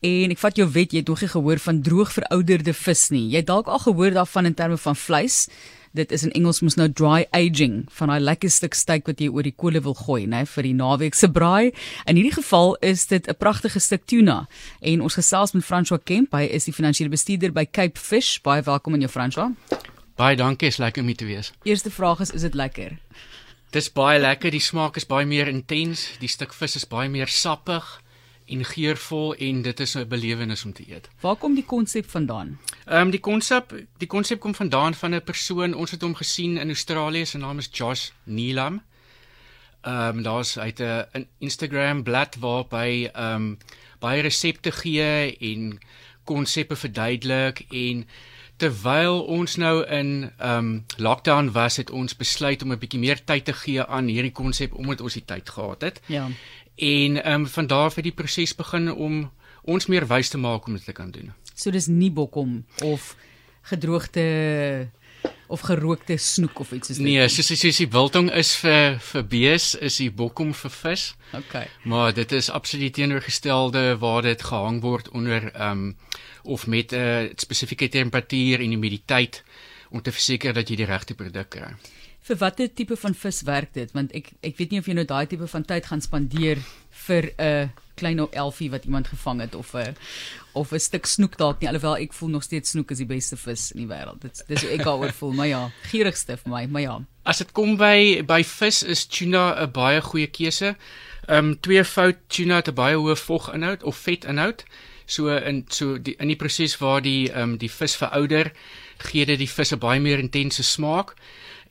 En ek vat jou wet, jy het nog nie gehoor van droog verouderde vis nie. Jy het dalk al gehoor daarvan in terme van vleis. Dit is in Engels mos nou dry aging van daai lekker stuk steak wat jy oor die kolle wil gooi, né, vir die naweek se braai. In hierdie geval is dit 'n pragtige stuk tuna. En ons gesels met François Kemp, hy is die finansiële bestuurder by Cape Fish. Baie welkom in jou François. Baie dankie, is lekker om hier te wees. Eerste vraag is, is dit lekker? Dis baie lekker, die smaak is baie meer intens, die stuk vis is baie meer sappig en geurvol en dit is 'n belewenis om te eet. Waar kom die konsep vandaan? Ehm um, die konsep, die konsep kom vandaan van 'n persoon, ons het hom gesien in Australië, sy naam is Josh Neelam. Ehm um, daar's uit 'n Instagram blad waarby ehm um, baie resepte gee en konsepte verduidelik en terwyl ons nou in ehm um, lockdown was, het ons besluit om 'n bietjie meer tyd te gee aan hierdie konsep omdat ons die tyd gehad het. Ja. En ehm um, van daar af het die proses begin om ons meer wys te maak om dit te kan doen. So dis nie bokkom of gedroogde of gerookte snoek of iets soos dit. Nee, soos soos die biltong is vir vir bees, is die bokkom vir vis. Okay. Maar dit is absoluut teenoorgestelde waar dit gehang word onder ehm um, of met 'n uh, spesifieke temperatuur en humiditeit om te verseker dat jy die regte produk kry. Vir watter tipe van vis werk dit? Want ek ek weet nie of jy nou daai tipe van tyd gaan spandeer vir 'n klein elfie wat iemand gevang het of 'n of 'n stuk snoek dalk nie alhoewel ek voel nog steeds snoek is die beste vis in die wêreld. Dit dis hoe ek daaroor voel, maar ja, gierigste vir my, maar ja. As dit kom by by vis is tuna 'n baie goeie keuse. Ehm um, twee fout tuna het 'n baie hoë voginhoud of vetinhoud. So in so die in die proses waar die ehm um, die vis verouder, gee dit die vis 'n baie meer intense smaak.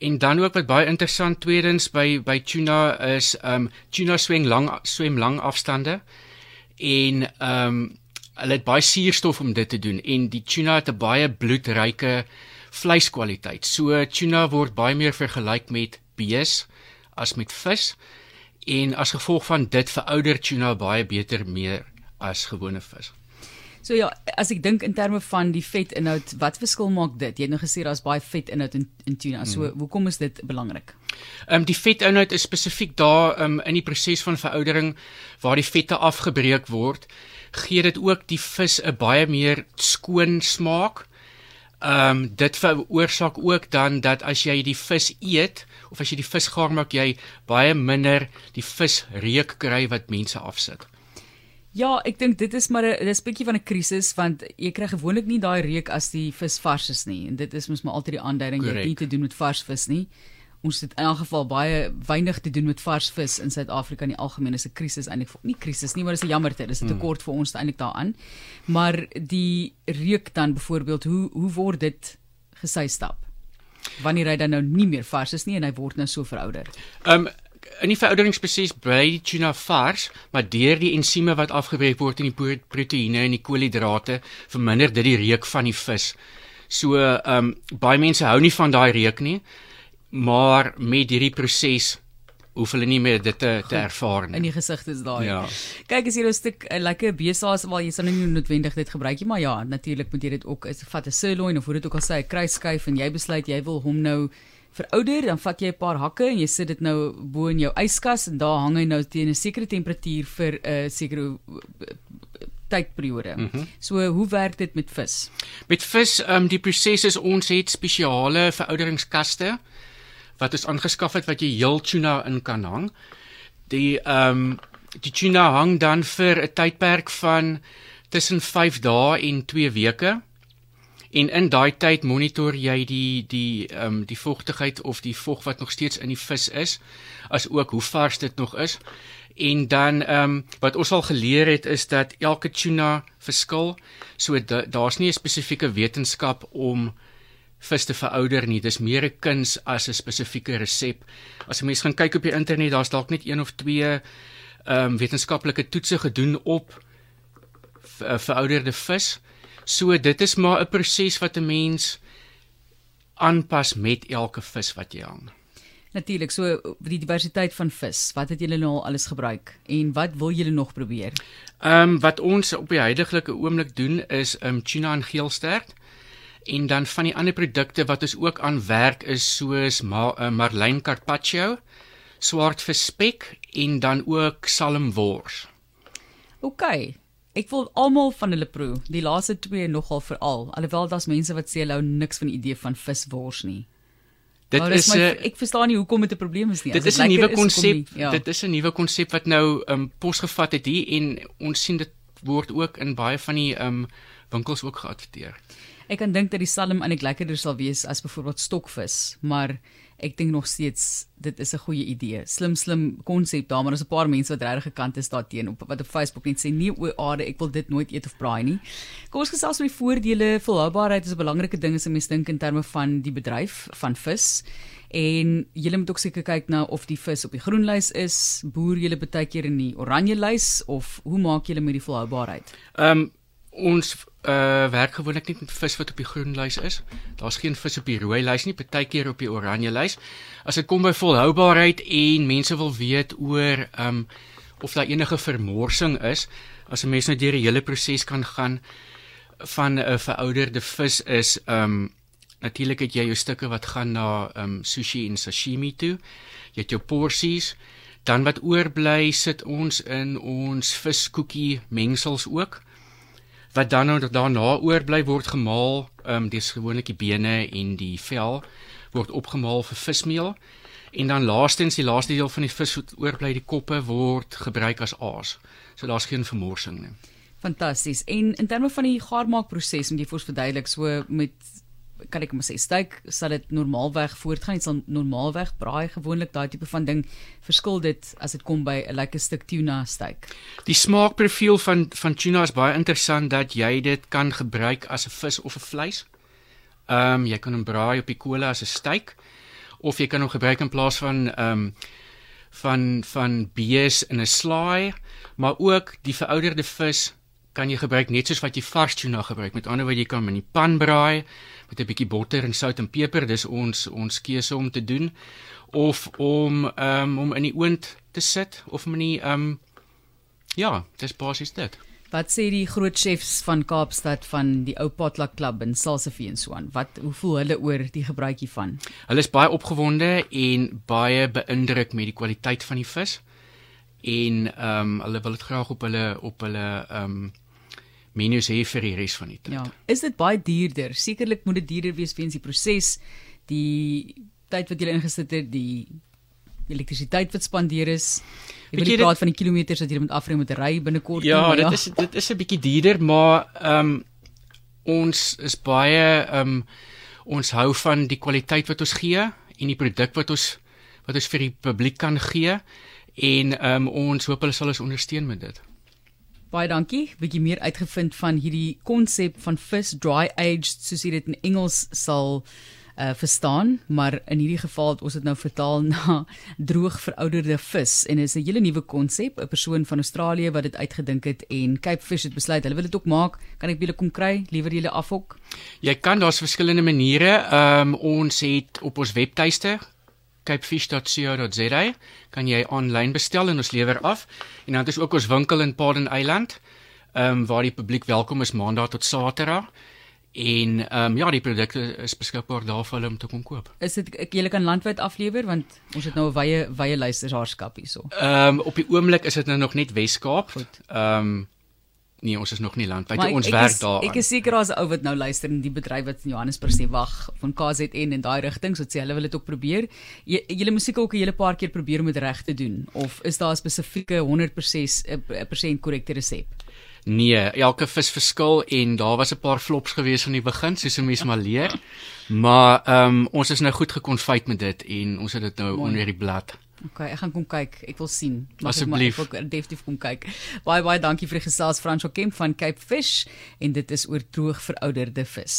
En dan ook wat baie interessant tweedens by by tuna is ehm um, tuna swem lang swem lang afstande en ehm um, hulle het baie suurstof om dit te doen en die tuna het 'n baie bloedryke vleiskwaliteit. So tuna word baie meer vergelyk met bees as met vis en as gevolg van dit verouder tuna baie beter meer as gewone vis. So ja, as ek dink in terme van die vetinhoud, wat verskil maak dit? Jy het nou gesê daar's baie vetinhoud in in tuna. So mm. hoekom is dit belangrik? Ehm um, die vetinhoud is spesifiek daar um, in die proses van veroudering waar die vette afgebreek word, gee dit ook die vis 'n baie meer skoon smaak. Ehm um, dit veroorsaak ook dan dat as jy die vis eet of as jy die vis gaar maak, jy baie minder die vis reuk kry wat mense afsit. Ja, ek dink dit is maar 'n dis bietjie van 'n krisis want jy kry gewoonlik nie daai reuk as die vis vars is nie en dit is mos maar altyd die aanduiding jy het nie te doen met vars vis nie. Ons het in elk geval baie weinig te doen met vars vis in Suid-Afrika in die algemeen is 'n krisis eintlik nie krisis nie maar dis 'n jammerte dis 'n hmm. tekort vir ons eintlik daaraan. Maar die reuk dan byvoorbeeld hoe hoe word dit gesy stap? Wanneer hy dan nou nie meer vars is nie en hy word nou so verouder. Ehm um, in die verouderingsproses bly die tuna vars, maar deur die ensieme wat afgebreek word in die proteïene en die koolhidrate verminder dit die reuk van die vis. So ehm um, baie mense hou nie van daai reuk nie, maar met hierdie proses hoef hulle nie meer dit te te ervaar nie. In die gesig is daai. Ja. Kyk as jy 'n stuk 'n lekker besaas wel jy sal nie noodwendig dit gebruik nie, maar ja, natuurlik moet jy dit ook is vat 'n sirloin of hoe dit ook al sê, 'n kruisskyf en jy besluit jy wil hom nou verouder, dan vat jy 'n paar hakke en jy sit dit nou bo in jou yskas en daar hang hy nou teen 'n sekere temperatuur vir 'n uh, sekere uh, tydperiode. Mm -hmm. So hoe werk dit met vis? Met vis, ehm um, die proses is ons het spesiale verouderingskaste wat is aangeskaf het wat jy heel tuna in kan hang. Die ehm um, die tuna hang dan vir 'n tydperk van tussen 5 dae en 2 weke. En in daai tyd monitor jy die die ehm um, die vochtigheid of die vog wat nog steeds in die vis is, as ook hoe vars dit nog is. En dan ehm um, wat ons al geleer het is dat elke tuna verskil. So daar's da nie 'n spesifieke wetenskap om vis te verouder nie. Dis meer 'n kuns as 'n spesifieke resep. As 'n mens gaan kyk op die internet, daar's dalk net een of twee ehm um, wetenskaplike toetse gedoen op verouderde vis. So dit is maar 'n proses wat 'n mens aanpas met elke vis wat jy hang. Natuurlik, so die diversiteit van vis. Wat het julle nou al alles gebruik en wat wil julle nog probeer? Ehm um, wat ons op die huidige oomblik doen is ehm um, tuna en geelstert. En dan van die ander produkte wat ons ook aan werk is soos ma, uh, marlyn carpaccio, swartvis spek en dan ook salmwors. OK, Ek wil almal van hulle proe. Die laaste twee nogal veral. Alhoewel daar's mense wat sê hulle hou niks van die idee van viswors nie. Dit is my, uh, ek verstaan nie hoekom dit 'n probleem is nie. Dit is 'n nuwe konsep. Ja. Dit is 'n nuwe konsep wat nou um posgevat het hier en ons sien dit word ook in baie van die um winkels ook geadverteer. Ek kan dink dat die salm eintlik lekkerder sal wees as byvoorbeeld stokvis, maar ek dink nog steeds dit is 'n goeie idee. Slim slim konsep daar, maar daar's 'n paar mense wat regtig gekant is daarteenoor op wat op Facebook net sê nee o aarde, ek wil dit nooit eet of braai nie. Kom ons gesels oor die voordele. Volhoubaarheid is 'n belangrike ding as 'n mens dink in terme van die bedryf van vis. En jy moet ook seker kyk na of die vis op die groen lys is, boer jy baie keer in die oranje lys of hoe maak jy met die volhoubaarheid? Ehm um, ons uh werk gewoonlik net met vis wat op die groen lys is. Daar's geen vis op die rooi lys nie, partykeer op die oranje lys. As dit kom by volhoubaarheid en mense wil weet oor um of daar enige vermorsing is, as 'n mens nou deur die hele proses kan gaan van 'n verouderde vis is um natuurlik het jy jou stukke wat gaan na um sushi en sashimi toe. Jy het jou porsies, dan wat oorbly sit ons in ons viskoekie mengsels ook wat dan nou daarna oorbly word gemaal, ehm um, dis gewoonlik die bene en die vel word opgemaal vir vismeel en dan laastens die laaste deel van die vis wat oorbly die koppe word gebruik as aas. So daar's geen vermorsing nie. Fantasties. En in terme van die gaarmaakproses, moet jy vir ons verduidelik so met kan ek maar sê steak sal dit normaalweg voortgaan dit sal normaalweg braai gewoonlik daai tipe van ding verskil dit as dit kom by 'n lekker stuk tuna steak. Die smaakprofiel van van tuna is baie interessant dat jy dit kan gebruik as 'n vis of 'n vleis. Ehm um, jy kan hom braai op die kolle as 'n steak of jy kan hom gebruik in plaas van ehm um, van van bees in 'n slaai maar ook die verouderde vis kan jy gebruik net soos wat jy vars tuna gebruik. Met ander woorde jy kan hom in die pan braai met 'n bietjie botter en sout en peper. Dis ons ons keuse om te doen of om ehm um, om in die oond te sit of om in die ehm um, ja, dis basies dit. Wat sê die groot chefs van Kaapstad van die ou Potluck Club in Salsifie en so aan? Wat hoe voel hulle oor die gebruik hiervan? Hulle is baie opgewonde en baie beïndruk met die kwaliteit van die vis en ehm um, hulle wil dit graag op hulle op hulle ehm um, menus hê vir die res van die tyd. Ja. Is dit baie duurder? Sekerlik moet dit duurder wees weens die proses, die tyd wat jy ingesit het, die elektrisiteit wat spandeer is. Jy wil praat van die kilometers wat jy moet afry met 'n ry binnekort. Ja, nie, dit ja. is dit is 'n bietjie duurder, maar ehm um, ons is baie ehm um, ons hou van die kwaliteit wat ons gee en die produk wat ons wat ons vir die publiek kan gee en um, ons hoop hulle sal ons ondersteun met dit. Baie dankie. Bietjie meer uitgevind van hierdie konsep van vis dry aged soos dit in Engels sal uh verstaan, maar in hierdie geval het ons dit nou vertaal na droog verouderde vis en dit is 'n hele nuwe konsep, 'n persoon van Australië wat dit uitgedink het en Cape Fish het besluit hulle wil dit ook maak. Kan ek julle kom kry? Liewer julle afhok? Jy kan daar's verskillende maniere. Ehm um, ons het op ons webtuiste capefish.co.za kan jy aanlyn bestel en ons lewer af. En dan het ons ook ons winkel in Paden Eiland, ehm um, waar die publiek welkom is maandag tot saterdag. En ehm um, ja, die produkte is beskikbaar daar vir hulle om te kom koop. Is dit julle kan landwyd aflewer want ons het nou 'n wye wye luisteraarskap hierso. Ehm um, op die oomblik is dit nou nog net Wes-Kaap. Ehm um, Nee, ons is nog nie lank. Byte ons werk daar. Ek is seker daar's 'n ou wat nou luister in die bedryf wat in Johannesburg sê wag van KZN en daai rigting, so sê hulle wil dit ook probeer. Julle musiek ook 'n hele paar keer probeer om dit reg te doen of is daar 'n spesifieke 100% 'n persent korrekte resep? Nee, elke vis verskil en daar was 'n paar flops gewees van die begin, soos 'n mens maar leer. Maar ehm um, ons is nou goed gekonfyt met dit en ons het dit nou Mooi. onder die blad. OK, ek gaan kom kyk. Ek wil sien. Asseblief. Ek wil definitief kom kyk. Baie baie dankie vir die gesels Fransjo Kemp van Cape Fish en dit is oor droog verouderde vis.